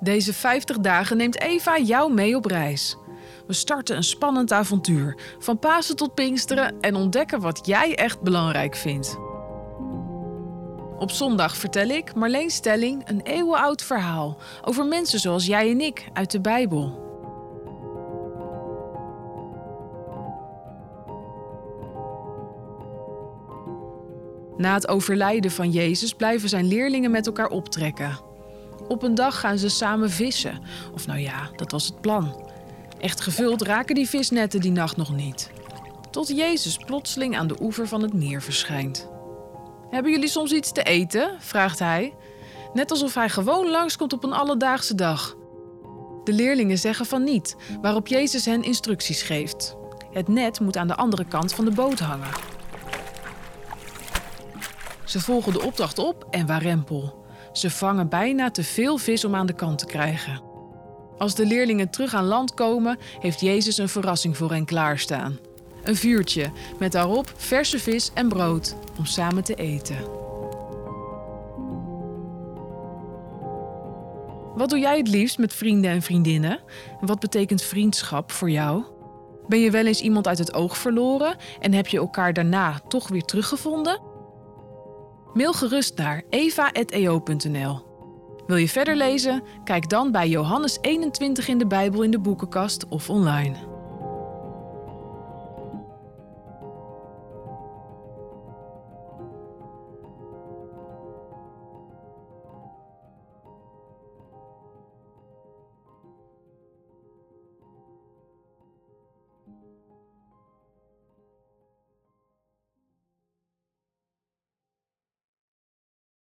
Deze 50 dagen neemt Eva jou mee op reis. We starten een spannend avontuur, van Pasen tot Pinksteren en ontdekken wat jij echt belangrijk vindt. Op zondag vertel ik, Marleen Stelling, een eeuwenoud verhaal over mensen zoals jij en ik uit de Bijbel. Na het overlijden van Jezus blijven zijn leerlingen met elkaar optrekken. Op een dag gaan ze samen vissen. Of nou ja, dat was het plan. Echt gevuld raken die visnetten die nacht nog niet. Tot Jezus plotseling aan de oever van het meer verschijnt. Hebben jullie soms iets te eten? vraagt hij. Net alsof hij gewoon langskomt op een alledaagse dag. De leerlingen zeggen van niet, waarop Jezus hen instructies geeft. Het net moet aan de andere kant van de boot hangen. Ze volgen de opdracht op en warempel. Ze vangen bijna te veel vis om aan de kant te krijgen. Als de leerlingen terug aan land komen, heeft Jezus een verrassing voor hen klaarstaan. Een vuurtje met daarop verse vis en brood om samen te eten. Wat doe jij het liefst met vrienden en vriendinnen? En wat betekent vriendschap voor jou? Ben je wel eens iemand uit het oog verloren en heb je elkaar daarna toch weer teruggevonden? Mail gerust naar eva.eo.nl. Wil je verder lezen? Kijk dan bij Johannes 21 in de Bijbel in de boekenkast of online.